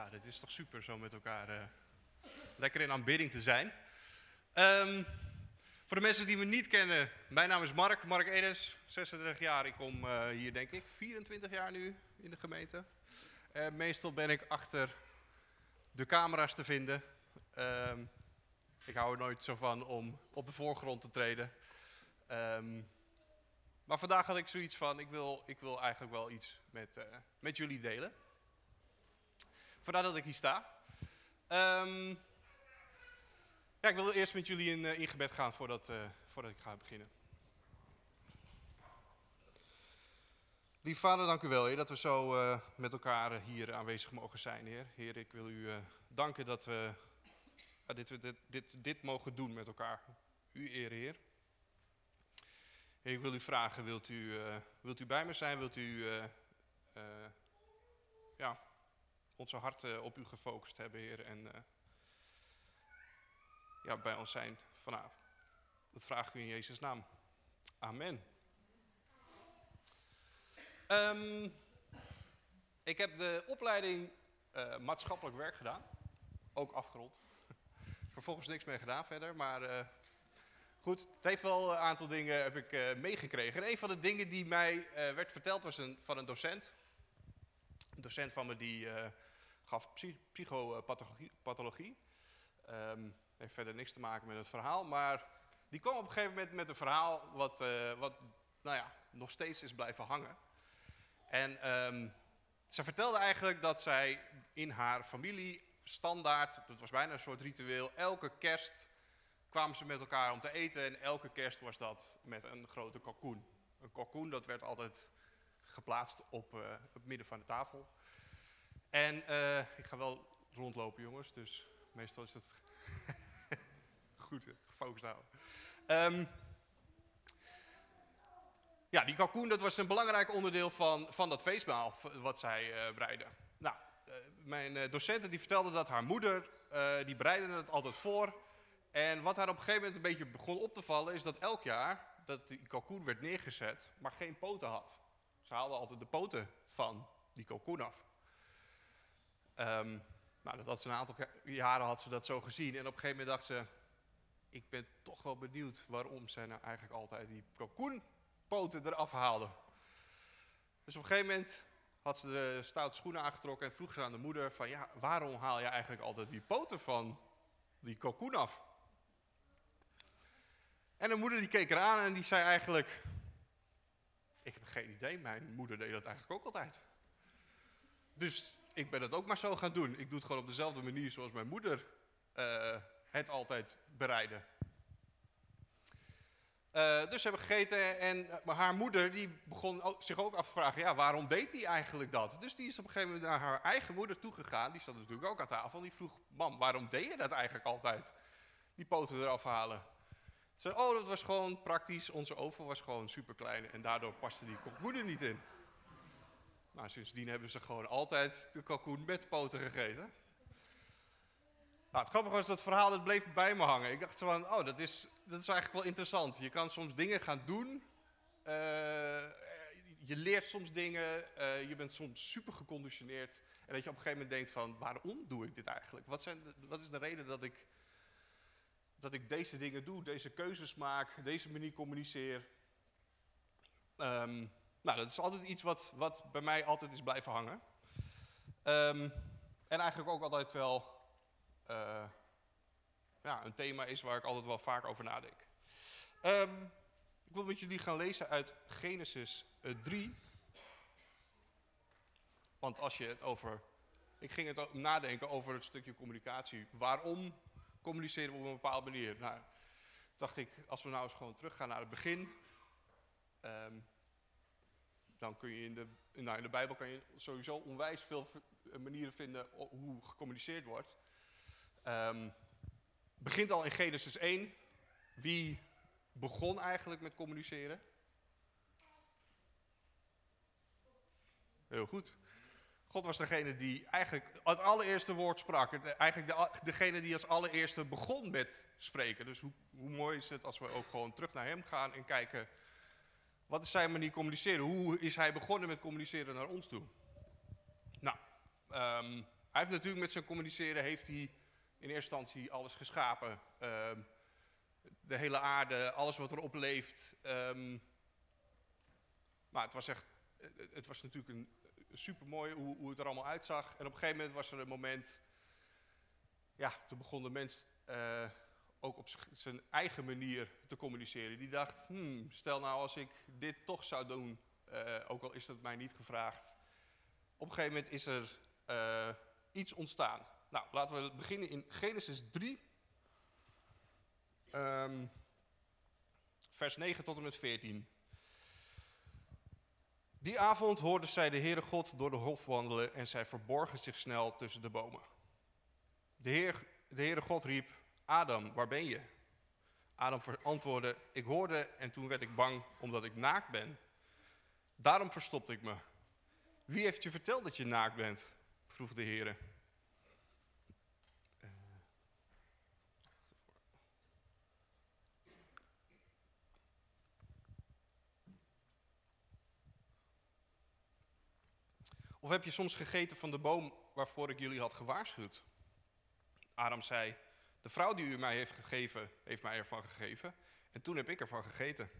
Ja, dit is toch super zo met elkaar eh, lekker in aanbidding te zijn. Ehm, voor de mensen die me niet kennen, mijn naam is Mark, Mark Edes, 36 jaar. Ik kom eh, hier denk ik 24 jaar nu in de gemeente. Eh, meestal ben ik achter de camera's te vinden. Ehm, ik hou er nooit zo van om op de voorgrond te treden. Ehm, maar vandaag had ik zoiets van, ik wil, ik wil eigenlijk wel iets met, met jullie delen. Vandaar dat ik hier sta. Ehm, ja, ik wil eerst met jullie in, eh, gebed gaan voordat, eh, voordat ik ga beginnen. Lief vader, dank u wel, Heer, dat we zo eh, met elkaar hier aanwezig mogen zijn, Heer. Heer, ik wil u danken dat we dit, dit, dit, dit mogen doen met elkaar. U eer, Heer. Ik wil u vragen, wilt u, wilt u bij me zijn? Wilt u ja, onze harten op u gefocust hebben, Heer, en eh, ja, bij ons zijn vanavond. Dat vraag ik u in Jezus' naam. Amen. Ehm, ik heb de opleiding eh, maatschappelijk werk gedaan, ook afgerond. Vervolgens niks meer gedaan verder, maar eh, goed, het heeft wel een aantal dingen heb ik eh, meegekregen. En een van de dingen die mij eh, werd verteld was een, van een docent. Een docent van me die eh, gaf psy- psychopathologie. pathologie. Ehm, heeft verder niks te maken met het verhaal, maar die kwam op een gegeven moment met een verhaal wat, eh, wat nou ja, nog steeds is blijven hangen. En ehm, ze vertelde eigenlijk dat zij in haar familie standaard, dat was bijna een soort ritueel, elke kerst kwamen ze met elkaar om te eten en elke kerst was dat met een grote kalkoen. Een kalkoen dat werd altijd geplaatst op eh, het midden van de tafel. En eh, ik ga wel rondlopen jongens, dus meestal is het goed eh, gefocust houden. Ehm, ja, die kalkoen dat was een belangrijk onderdeel van, van dat feestmaal wat zij eh breiden. Nou, mijn docenten die vertelde dat haar moeder, die bereidde het altijd voor. En wat haar op een gegeven moment een beetje begon op te vallen, is dat elk jaar dat die kalkoen werd neergezet, maar geen poten had. Ze haalde altijd de poten van die kalkoen af. Ehm, nou, dat had ze een aantal jaren had ze dat zo gezien. En op een gegeven moment dacht ze, ik ben toch wel benieuwd waarom zij nou eigenlijk altijd die kalkoenpoten eraf haalde. Dus op een gegeven moment had ze de stoute schoenen aangetrokken en vroeg ze aan de moeder van, ja, waarom haal je eigenlijk altijd die poten van die kalkoen af? En de moeder die keek eraan en die zei eigenlijk, ik heb geen idee, mijn moeder deed dat eigenlijk ook altijd. Dus ik ben het ook maar zo gaan doen. Ik doe het gewoon op dezelfde manier zoals mijn moeder eh, het altijd bereidde. Eh, dus ze hebben gegeten en maar haar moeder die begon ook- zich ook af te vragen, ja, waarom deed die eigenlijk dat? Dus die is op een gegeven moment naar haar eigen moeder toegegaan, die zat natuurlijk ook aan tafel, die vroeg, mam, waarom deed je dat eigenlijk altijd? Die poten eraf halen. Ze zei, oh, dat was gewoon praktisch, onze oven was gewoon super klein en daardoor paste die kalkoen er niet in. Nou, sindsdien hebben ze gewoon altijd de kalkoen met poten gegeten. Nou, het grappige was dat verhaal, dat bleef bij me hangen. Ik dacht van, oh, dat is, dat is eigenlijk wel interessant. Je kan soms dingen gaan doen. eh, je leert soms dingen. eh, je bent soms super geconditioneerd. En dat je op een gegeven moment denkt van, waarom doe ik dit eigenlijk? Wat, zijn wat is de reden dat ik, dat ik deze dingen doe, deze keuzes maak, deze manier communiceer? Ehm, nou, dat is altijd iets wat, wat bij mij altijd is blijven hangen. Ehm, en eigenlijk ook altijd wel eh, ja, een thema is waar ik altijd wel vaak over nadenk. Ehm, ik wil met jullie gaan lezen uit Genesis eh, 3. Want als je het over. Ik ging het nadenken over het stukje communicatie. Waarom communiceren we op een bepaalde manier? Nou, dacht ik, als we nou eens gewoon teruggaan naar het begin. ehm, dan kun je in de, nou in de Bijbel kan je sowieso onwijs veel manieren vinden hoe gecommuniceerd wordt. Ehm, begint al in Genesis 1. Wie begon eigenlijk met communiceren? Heel goed. God was degene die eigenlijk het allereerste woord sprak. Eigenlijk de, degene die als allereerste begon met spreken. Dus hoe, hoe mooi is het als we ook gewoon terug naar hem gaan en kijken... Wat is zijn manier communiceren? Hoe is hij begonnen met communiceren naar ons toe? Nou, ehm, hij heeft natuurlijk met zijn communiceren, heeft hij in eerste instantie alles geschapen. Ehm, de hele aarde, alles wat erop leeft. Ehm, maar het was echt, het was natuurlijk een, super mooi hoe, hoe het er allemaal uitzag. En op een gegeven moment was er een moment, ja, toen begon de mens uh, ook op zijn eigen manier te communiceren. Die dacht, hmm, stel nou als ik dit toch zou doen, uh, ook al is dat mij niet gevraagd. Op een gegeven moment is er uh, iets ontstaan. Nou, laten we beginnen in Genesis 3, um, vers 9 tot en met 14. Die avond hoorde zij de Heere God door de hof wandelen en zij verborgen zich snel tussen de bomen. De, Heer, de Heere God riep, Adam, waar ben je? Adam antwoordde, ik hoorde en toen werd ik bang omdat ik naakt ben. Daarom verstopte ik me. Wie heeft je verteld dat je naakt bent? vroeg de Heer. Of heb je soms gegeten van de boom waarvoor ik jullie had gewaarschuwd? Adam zei, de vrouw die u mij heeft gegeven, heeft mij ervan gegeven. En toen heb ik ervan gegeten.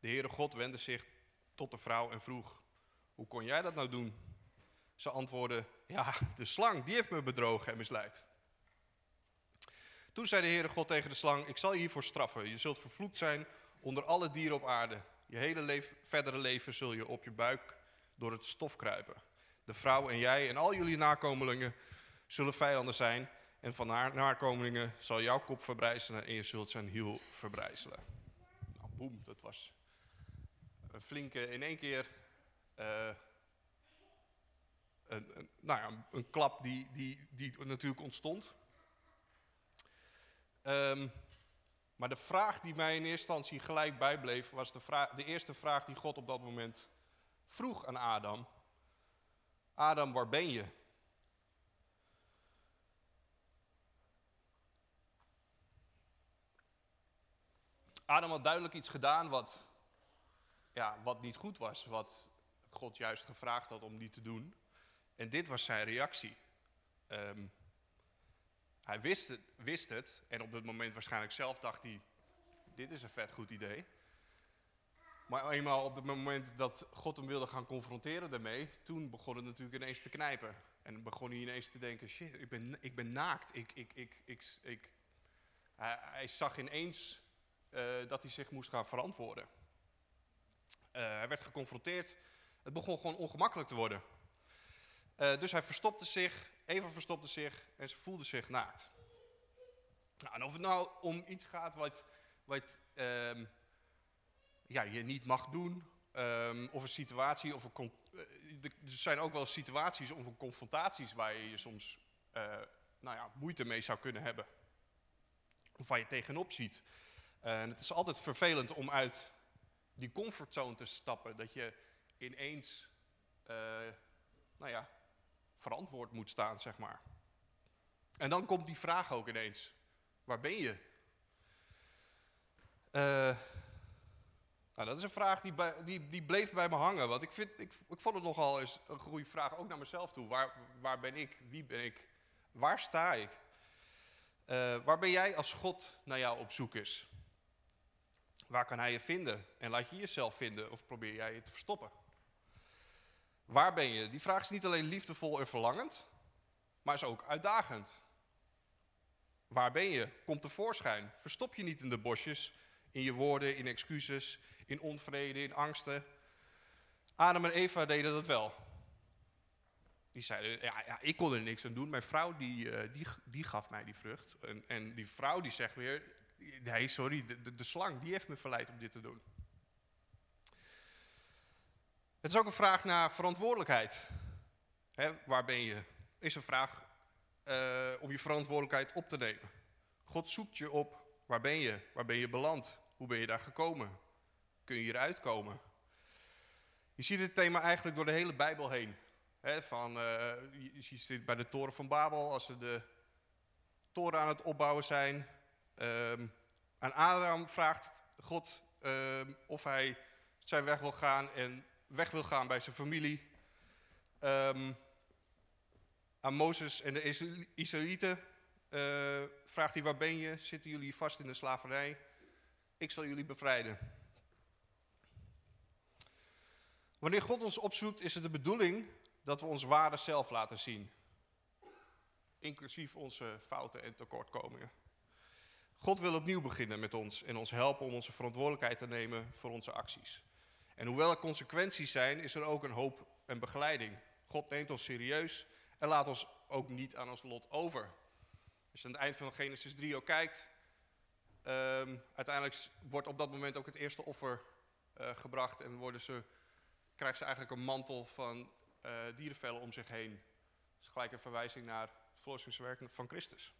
De Heere God wendde zich tot de vrouw en vroeg, hoe kon jij dat nou doen? Ze antwoordde, ja, de slang, die heeft me bedrogen en misleid. Toen zei de Heere God tegen de slang, ik zal je hiervoor straffen. Je zult vervloekt zijn onder alle dieren op aarde. Je hele verdere leven zul je op je buik door het stof kruipen. De vrouw en jij en al jullie nakomelingen zullen vijanden zijn. En van haar nakomelingen zal jouw kop verbrijzelen en je zult zijn hiel verbrijzelen. Nou, boem, dat was een flinke, in één keer, uh, een, een, nou ja, een klap die, die, die natuurlijk ontstond. Um, maar de vraag die mij in eerste instantie gelijk bijbleef, was de, vraag, de eerste vraag die God op dat moment vroeg aan Adam: Adam, waar ben je? Adam had duidelijk iets gedaan wat, ja, wat niet goed was, wat God juist gevraagd had om niet te doen. En dit was zijn reactie. Um, hij wist het, wist het en op dat moment waarschijnlijk zelf dacht hij, dit is een vet goed idee. Maar eenmaal op het moment dat God hem wilde gaan confronteren daarmee, toen begon het natuurlijk ineens te knijpen. En begon hij ineens te denken, shit, ik ben, ik ben naakt. Ik, ik, ik, ik, ik. Hij zag ineens uh, dat hij zich moest gaan verantwoorden. Uh, hij werd geconfronteerd. Het begon gewoon ongemakkelijk te worden. Uh, dus hij verstopte zich, Eva verstopte zich en ze voelde zich naakt. Nou, en of het nou om iets gaat wat, wat uh, ja, je niet mag doen, um, of een situatie, of een, er zijn ook wel situaties of confrontaties waar je je soms nou ja, moeite mee zou kunnen hebben. Of waar je tegenop ziet. En het is altijd vervelend om uit die comfortzone te stappen. Dat je ineens, uh, nou ja, verantwoord moet staan, zeg maar. En dan komt die vraag ook ineens. Waar ben je? Uh, nou, dat is een vraag die, die, die bleef bij me hangen. Want ik, vind, ik, vond het nogal eens een goede vraag, ook naar mezelf toe. Waar, waar ben ik? Wie ben ik? Waar sta ik? Uh, waar ben jij als God naar jou op zoek is? Waar kan hij je vinden? En laat je jezelf vinden of probeer jij je te verstoppen? Waar ben je? Die vraag is niet alleen liefdevol en verlangend, maar is ook uitdagend. Waar ben je? Komt tevoorschijn. Verstop je niet in de bosjes, in je woorden, in excuses, in onvrede, in angsten. Adam en Eva deden dat wel. Die zeiden, ja, ik kon er niks aan doen. Mijn vrouw die, uh, die, die gaf mij die vrucht. En, en die vrouw die zegt weer, Nee, sorry, de, slang, die heeft me verleid om dit te doen. Het is ook een vraag naar verantwoordelijkheid. waar ben je? Is een vraag uh, om je verantwoordelijkheid op te nemen. God zoekt je op. Waar ben je? Waar ben je beland? Hoe ben je daar gekomen? Kun je hieruit komen? Je ziet het thema eigenlijk door de hele Bijbel heen. van, uh, je ziet het bij de toren van Babel, als ze de toren aan het opbouwen zijn. Um, aan Abraham vraagt God um, of hij zijn weg wil gaan en weg wil gaan bij zijn familie. Um, Aan Mozes en de Israëlieten uh, vraagt hij, waar ben je? Zitten jullie vast in de slavernij? Ik zal jullie bevrijden. Wanneer God ons opzoekt, is het de bedoeling dat we ons ware zelf laten zien. Inclusief onze fouten en tekortkomingen. God wil opnieuw beginnen met ons en ons helpen om onze verantwoordelijkheid te nemen voor onze acties. En hoewel er consequenties zijn, is er ook een hoop en begeleiding. God neemt ons serieus en laat ons ook niet aan ons lot over. Als je aan het eind van Genesis 3 ook kijkt, um, uiteindelijk wordt op dat moment ook het eerste offer uh, gebracht en worden ze, krijgt ze eigenlijk een mantel van uh, dierenvellen om zich heen. Dat is gelijk een verwijzing naar het verlossingswerk van Christus.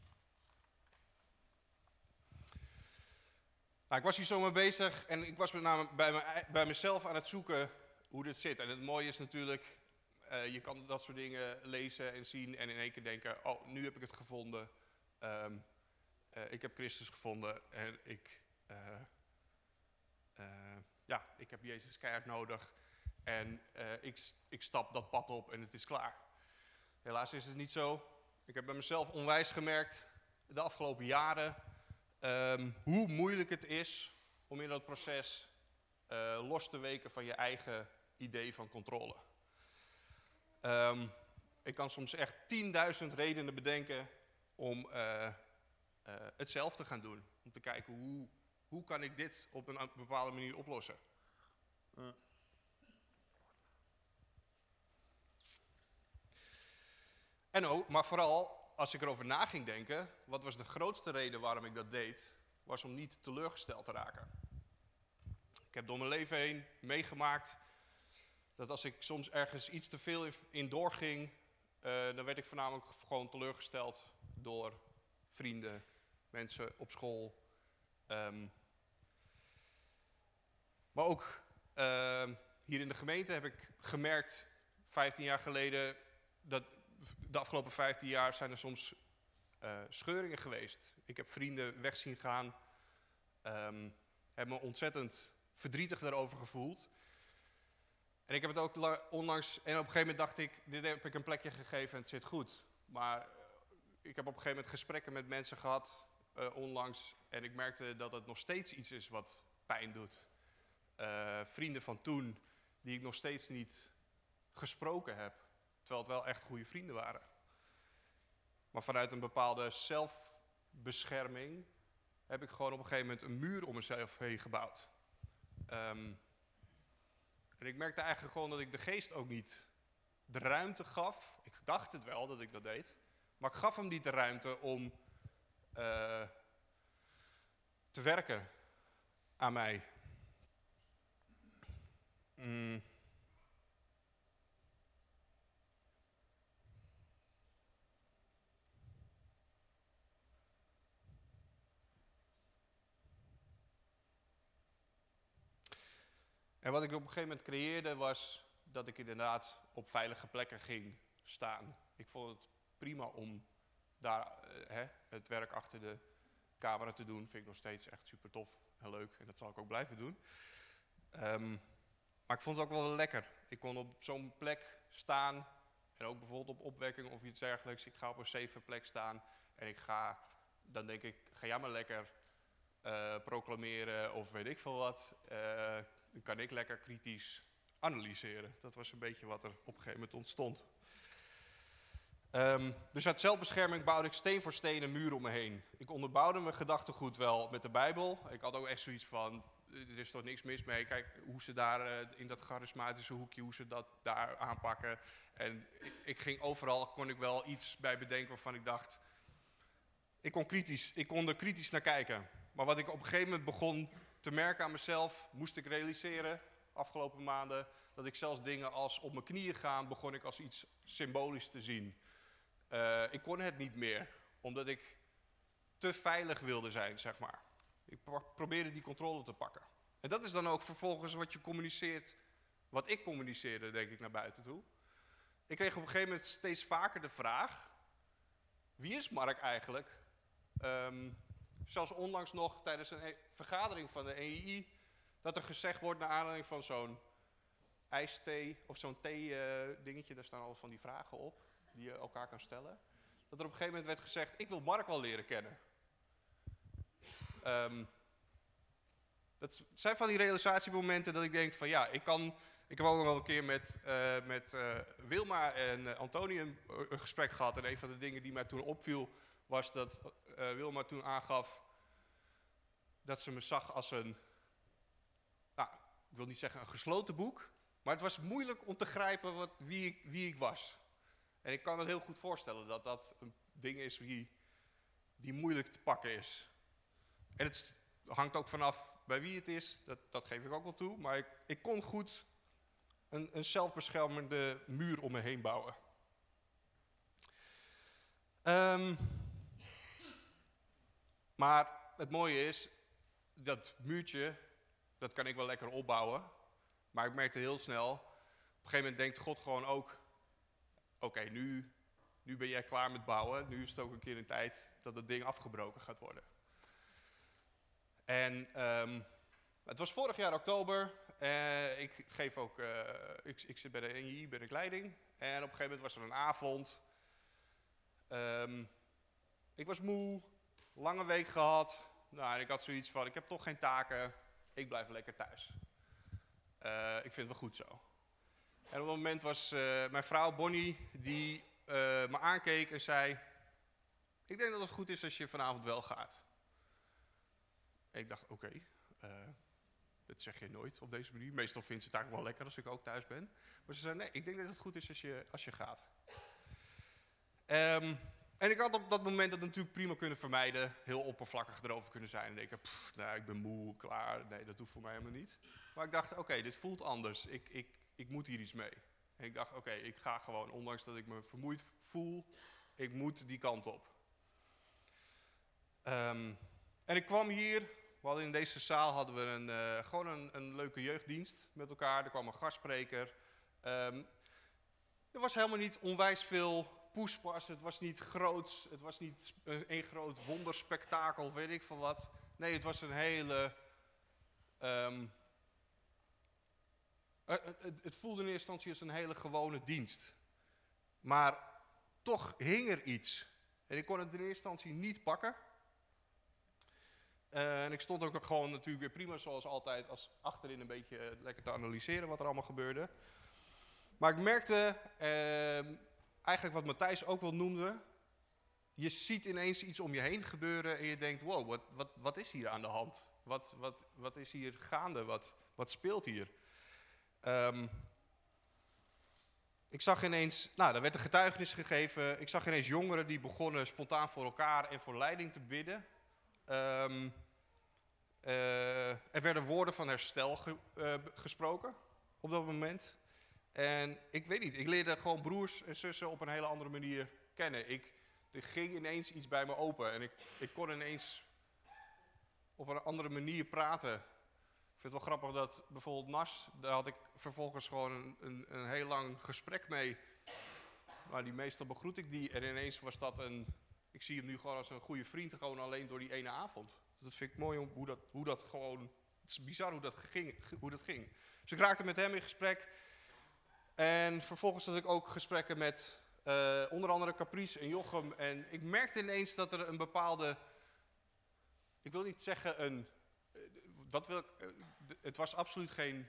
Nou, ik was hier zo mee bezig en ik was met name bij, bij mezelf aan het zoeken hoe dit zit. En het mooie is natuurlijk, uh, je kan dat soort dingen lezen en zien en in één keer denken, oh, nu heb ik het gevonden. Um, uh, ik heb Christus gevonden en ik, uh, ja, ik heb Jezus keihard nodig. En ik, ik stap dat pad op en het is klaar. Helaas is het niet zo. Ik heb bij mezelf onwijs gemerkt de afgelopen jaren um, hoe moeilijk het is om in dat proces uh, los te weken van je eigen idee van controle. Um, ik kan soms echt 10.000 redenen bedenken om uh, uh, het zelf te gaan doen. Om te kijken hoe, hoe kan ik dit op een bepaalde manier oplossen. En ook, maar vooral als ik erover na ging denken, wat was de grootste reden waarom ik dat deed, was om niet teleurgesteld te raken. Ik heb door mijn leven heen meegemaakt dat als ik soms ergens iets te veel in doorging, uh, dan werd ik voornamelijk gewoon teleurgesteld door vrienden, mensen op school. Um, maar ook uh, hier in de gemeente heb ik gemerkt, 15 jaar geleden, dat de afgelopen 15 jaar zijn er soms uh, scheuringen geweest. Ik heb vrienden weg zien gaan. Um, heb me ontzettend verdrietig daarover gevoeld. En ik heb het ook onlangs, en op een gegeven moment dacht ik, dit heb ik een plekje gegeven en het zit goed. Maar eh, ik heb op een gegeven moment gesprekken met mensen gehad uh, onlangs. En ik merkte dat het nog steeds iets is wat pijn doet. Vrienden van toen, die ik nog steeds niet gesproken heb. Terwijl het wel echt goede vrienden waren. Maar vanuit een bepaalde zelfbescherming heb ik gewoon op een gegeven moment een muur om mezelf heen gebouwd. Um, en ik merkte eigenlijk gewoon dat ik de geest ook niet de ruimte gaf. Ik dacht het wel dat ik dat deed. Maar ik gaf hem niet de ruimte om uh, te werken aan mij. Mm. En wat ik op een gegeven moment creëerde was dat ik inderdaad op veilige plekken ging staan. Ik vond het prima om daar uh, hè, het werk achter de camera te doen. Vind ik nog steeds echt super tof en leuk en dat zal ik ook blijven doen. Um, maar ik vond het ook wel lekker. Ik kon op zo'n plek staan en ook bijvoorbeeld op opwekking of iets dergelijks. Ik ga op een safe plek staan en ik ga, dan denk ik, ga jij maar lekker uh, proclameren of weet ik veel wat. Uh, dan kan ik lekker kritisch analyseren. Dat was een beetje wat er op een gegeven moment ontstond. Dus uit zelfbescherming bouwde ik steen voor steen een muur om me heen. Ik onderbouwde mijn gedachtegoed wel met de Bijbel. Ik had ook echt zoiets van, er is toch niks mis mee. Kijk hoe ze daar uh, in dat charismatische hoekje, hoe ze dat daar aanpakken. En ik, ik, ging overal, kon ik wel iets bij bedenken waarvan ik dacht... Ik kon, kritisch, ik kon er kritisch naar kijken. Maar wat ik op een gegeven moment begon te merken aan mezelf, moest ik realiseren afgelopen maanden, dat ik zelfs dingen als op mijn knieën gaan, begon ik als iets symbolisch te zien. Uh, ik kon het niet meer, omdat ik te veilig wilde zijn, zeg maar. Ik probeerde die controle te pakken. En dat is dan ook vervolgens wat je communiceert, wat ik communiceerde, denk ik, naar buiten toe. Ik kreeg op een gegeven moment steeds vaker de vraag, wie is Mark eigenlijk? Um, Zelfs onlangs nog tijdens een e- vergadering van de EI, dat er gezegd wordt naar aanleiding van zo'n ijsthee of zo'n thee-dingetje, daar staan al van die vragen op. die je elkaar kan stellen. Dat er op een gegeven moment werd gezegd, ik wil Mark wel leren kennen. Ehm, dat zijn van die realisatiemomenten dat ik denk van ja, ik kan... Ik heb ook nog wel een keer met, uh, met uh, Wilma en Antonie een, een, gesprek gehad. En een van de dingen die mij toen opviel was dat Wilma toen aangaf dat ze me zag als een, nou, ik wil niet zeggen een gesloten boek, maar het was moeilijk om te grijpen wat, wie, ik, wie ik was. En ik kan me heel goed voorstellen dat dat een ding is die, die moeilijk te pakken is. En het hangt ook vanaf bij wie het is, dat, dat geef ik ook wel toe. Maar ik, ik kon goed een, een zelfbeschermende muur om me heen bouwen. Um, maar het mooie is, dat muurtje, dat kan ik wel lekker opbouwen. Maar ik merkte heel snel, op een gegeven moment denkt God gewoon ook, oké, nu, nu ben jij klaar met bouwen. Nu is het ook een keer een tijd dat het ding afgebroken gaat worden. En um, het was vorig jaar oktober. Uh, ik geef ook, uh, ik, ik, zit bij de NJI, bij de leiding. En op een gegeven moment was er een avond. Um, ik was moe, lange week gehad. Nou, ik had zoiets van, ik heb toch geen taken, ik blijf lekker thuis. Uh, ik vind het wel goed zo. En op een moment was uh, mijn vrouw Bonnie, die uh, me aankeek en zei... Ik denk dat het goed is als je vanavond wel gaat. En ik dacht, oké, dat zeg je nooit op deze manier. Meestal vindt ze het eigenlijk wel lekker als ik ook thuis ben. Maar ze zei, nee, ik denk dat het goed is als je, als je gaat. Um, en ik had op dat moment dat natuurlijk prima kunnen vermijden, heel oppervlakkig erover kunnen zijn. En denken, pff, nou, ik ben moe, klaar, nee, dat hoeft voor mij helemaal niet. Maar ik dacht, oké, dit voelt anders, ik, ik, ik moet hier iets mee. En ik dacht, oké, ik ga gewoon, ondanks dat ik me vermoeid voel, ik moet die kant op. Um, en ik kwam hier, we hadden in deze zaal hadden we een, uh, gewoon een, een, leuke jeugddienst met elkaar. Er kwam een gastspreker. Um, er was helemaal niet onwijs veel het was niet groots, het was niet een groot wonderspektakel, weet ik van wat. Nee, het was een hele... Um, het, het voelde in eerste instantie als een hele gewone dienst. Maar toch hing er iets. En ik kon het in eerste instantie niet pakken. En ik stond ook gewoon natuurlijk weer prima zoals altijd als achterin een beetje lekker te analyseren wat er allemaal gebeurde. Maar ik merkte, uh, eigenlijk wat Matthijs ook wel noemde. Je ziet ineens iets om je heen gebeuren en je denkt, wow, wat, wat, wat is hier aan de hand? Wat, wat, wat is hier gaande? Wat, wat speelt hier? Um, ik zag ineens, nou, er werd een getuigenis gegeven. Ik zag ineens jongeren die begonnen spontaan voor elkaar en voor leiding te bidden. Um, uh, er werden woorden van herstel ge, uh, gesproken op dat moment. En ik weet niet, ik leerde gewoon broers en zussen op een hele andere manier kennen. Ik, er ging ineens iets bij me open en ik, ik kon ineens op een andere manier praten. Ik vind het wel grappig dat bijvoorbeeld Nas, daar had ik vervolgens gewoon een, een, een heel lang gesprek mee. Maar die meestal begroet ik die en ineens was dat een, ik zie hem nu gewoon als een goede vriend, gewoon alleen door die ene avond. Dat vind ik mooi om hoe dat, hoe dat gewoon, het is bizar hoe dat ging. Hoe dat ging. Dus ik raakte met hem in gesprek. En vervolgens had ik ook gesprekken met uh, onder andere Caprice en Jochem. En ik merkte ineens dat er een bepaalde, ik wil niet zeggen een, wat wil ik, uh, het was absoluut geen,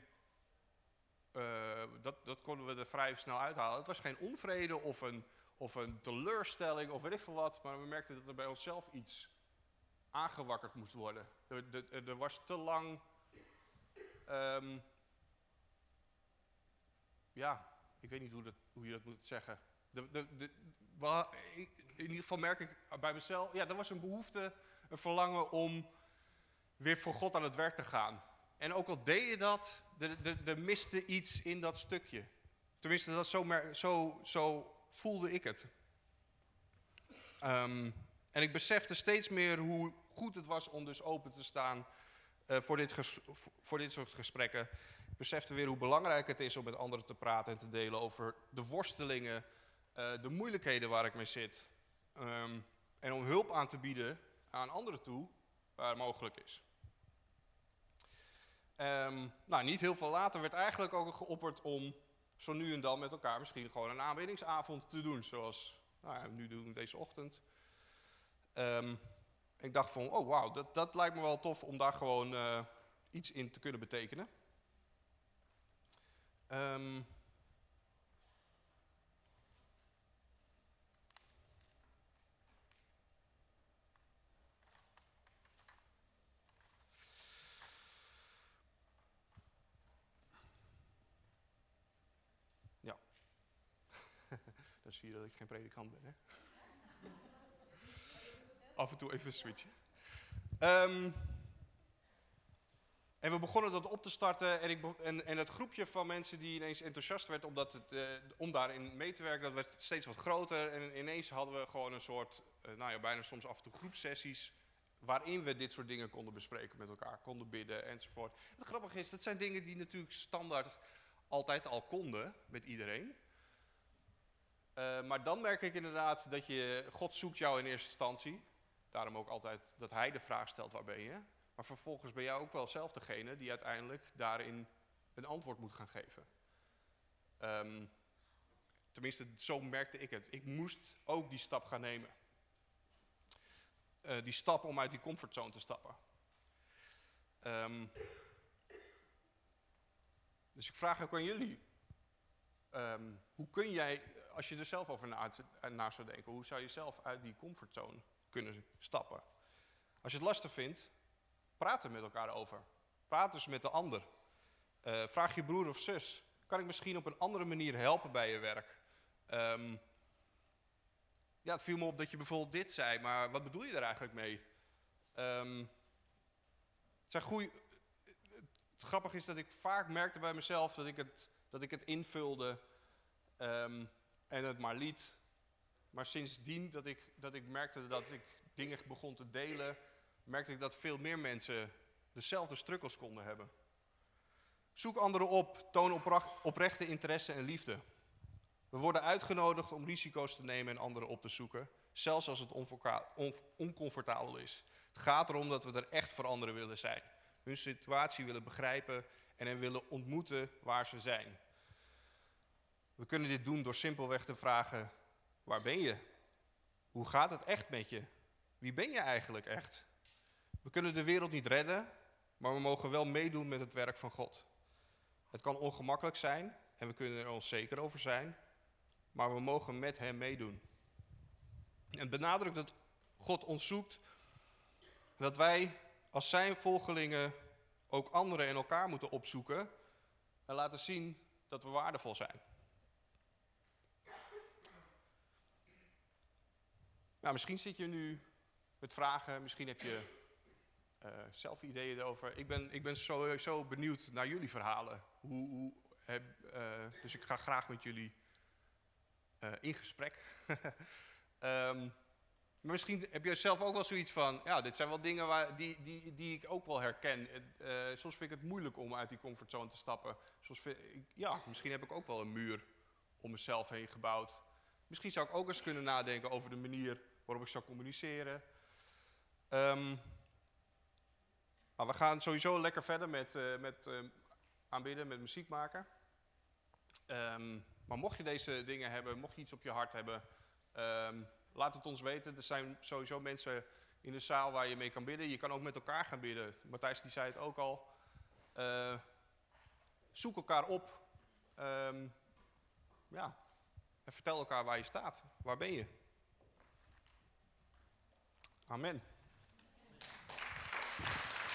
dat, dat konden we er vrij snel uithalen. Het was geen onvrede of een, of een teleurstelling of weet ik veel wat. Maar we merkten dat er bij onszelf iets aangewakkerd moest worden. Er, er, was te lang... Um, ja, ik weet niet hoe, dat, hoe je dat moet zeggen. De, de, de, in ieder geval merk ik bij mezelf, ja, er was een behoefte, een verlangen om weer voor God aan het werk te gaan. En ook al deed je dat, er miste iets in dat stukje. Tenminste, dat zo, zo, zo voelde ik het. Um, en ik besefte steeds meer hoe goed het was om dus open te staan voor, dit voor dit soort gesprekken besefte weer hoe belangrijk het is om met anderen te praten en te delen over de worstelingen, uh, de moeilijkheden waar ik mee zit. Um, en om hulp aan te bieden aan anderen toe, waar mogelijk is. Um, nou, niet heel veel later werd eigenlijk ook geopperd om zo nu en dan met elkaar misschien gewoon een aanbiddingsavond te doen. Zoals nou ja, nu doen we deze ochtend. Ehm, ik dacht van, oh wauw, dat, dat lijkt me wel tof om daar gewoon eh, iets in te kunnen betekenen. Um, Dan zie je dat ik geen predikant ben. Hè? Af en toe even switchen. Um, en we begonnen dat op te starten en, ik, en, en het groepje van mensen die ineens enthousiast werd omdat het, uh, om daarin mee te werken, dat werd steeds wat groter. En ineens hadden we gewoon een soort, uh, nou ja, bijna soms af en toe groepsessies, waarin we dit soort dingen konden bespreken met elkaar, konden bidden enzovoort. Het grappige is, dat zijn dingen die natuurlijk standaard altijd al konden met iedereen. Uh, maar dan merk ik inderdaad dat je, God zoekt jou in eerste instantie. Daarom ook altijd dat hij de vraag stelt, waar ben je? Maar vervolgens ben jij ook wel zelf degene die uiteindelijk daarin een antwoord moet gaan geven. Um, tenminste, zo merkte ik het. Ik moest ook die stap gaan nemen. Uh, die stap om uit die comfortzone te stappen. Um, dus ik vraag ook aan jullie. Um, hoe kun jij als je er zelf over na, zou denken, hoe zou je zelf uit die comfortzone kunnen stappen? Als je het lastig vindt, praat er met elkaar over. Praat dus met de ander. Uh, vraag je broer of zus, kan ik misschien op een andere manier helpen bij je werk? Um, ja, het viel me op dat je bijvoorbeeld dit zei, maar wat bedoel je daar eigenlijk mee? Um, het, zijn goeie, het grappige is dat ik vaak merkte bij mezelf dat ik het, dat ik het invulde um, en het maar liet. Maar sindsdien dat ik, dat ik merkte dat ik dingen begon te delen, merkte ik dat veel meer mensen dezelfde strukkels konden hebben. Zoek anderen op, toon oprechte interesse en liefde. We worden uitgenodigd om risico's te nemen en anderen op te zoeken, zelfs als het oncomfortabel is. Het gaat erom dat we er echt voor anderen willen zijn, hun situatie willen begrijpen en hen willen ontmoeten waar ze zijn. We kunnen dit doen door simpelweg te vragen, waar ben je? Hoe gaat het echt met je? Wie ben je eigenlijk echt? We kunnen de wereld niet redden, maar we mogen wel meedoen met het werk van God. Het kan ongemakkelijk zijn en we kunnen er onzeker over zijn, maar we mogen met Hem meedoen. En benadrukt dat God ons zoekt, dat wij als Zijn volgelingen ook anderen en elkaar moeten opzoeken en laten zien dat we waardevol zijn. Nou, misschien zit je nu met vragen, misschien heb je uh, zelf ideeën erover. Ik ben, ik ben sowieso benieuwd naar jullie verhalen. Hoe, hoe heb, uh, dus ik ga graag met jullie uh, in gesprek. um, maar misschien heb je zelf ook wel zoiets van, ja, dit zijn wel dingen waar, die, die, die ik ook wel herken. soms vind ik het moeilijk om uit die comfortzone te stappen. Soms vind ik, ja, misschien heb ik ook wel een muur om mezelf heen gebouwd. Misschien zou ik ook eens kunnen nadenken over de manier waarop ik zou communiceren. Maar we gaan sowieso lekker verder met, uh, met uh, aanbidden, met muziek maken. Um, maar mocht je deze dingen hebben, mocht je iets op je hart hebben, um, laat het ons weten. Er zijn sowieso mensen in de zaal waar je mee kan bidden. Je kan ook met elkaar gaan bidden. Matthijs die zei het ook al. Uh, zoek elkaar op. ja, en vertel elkaar waar je staat. Waar ben je? Amen.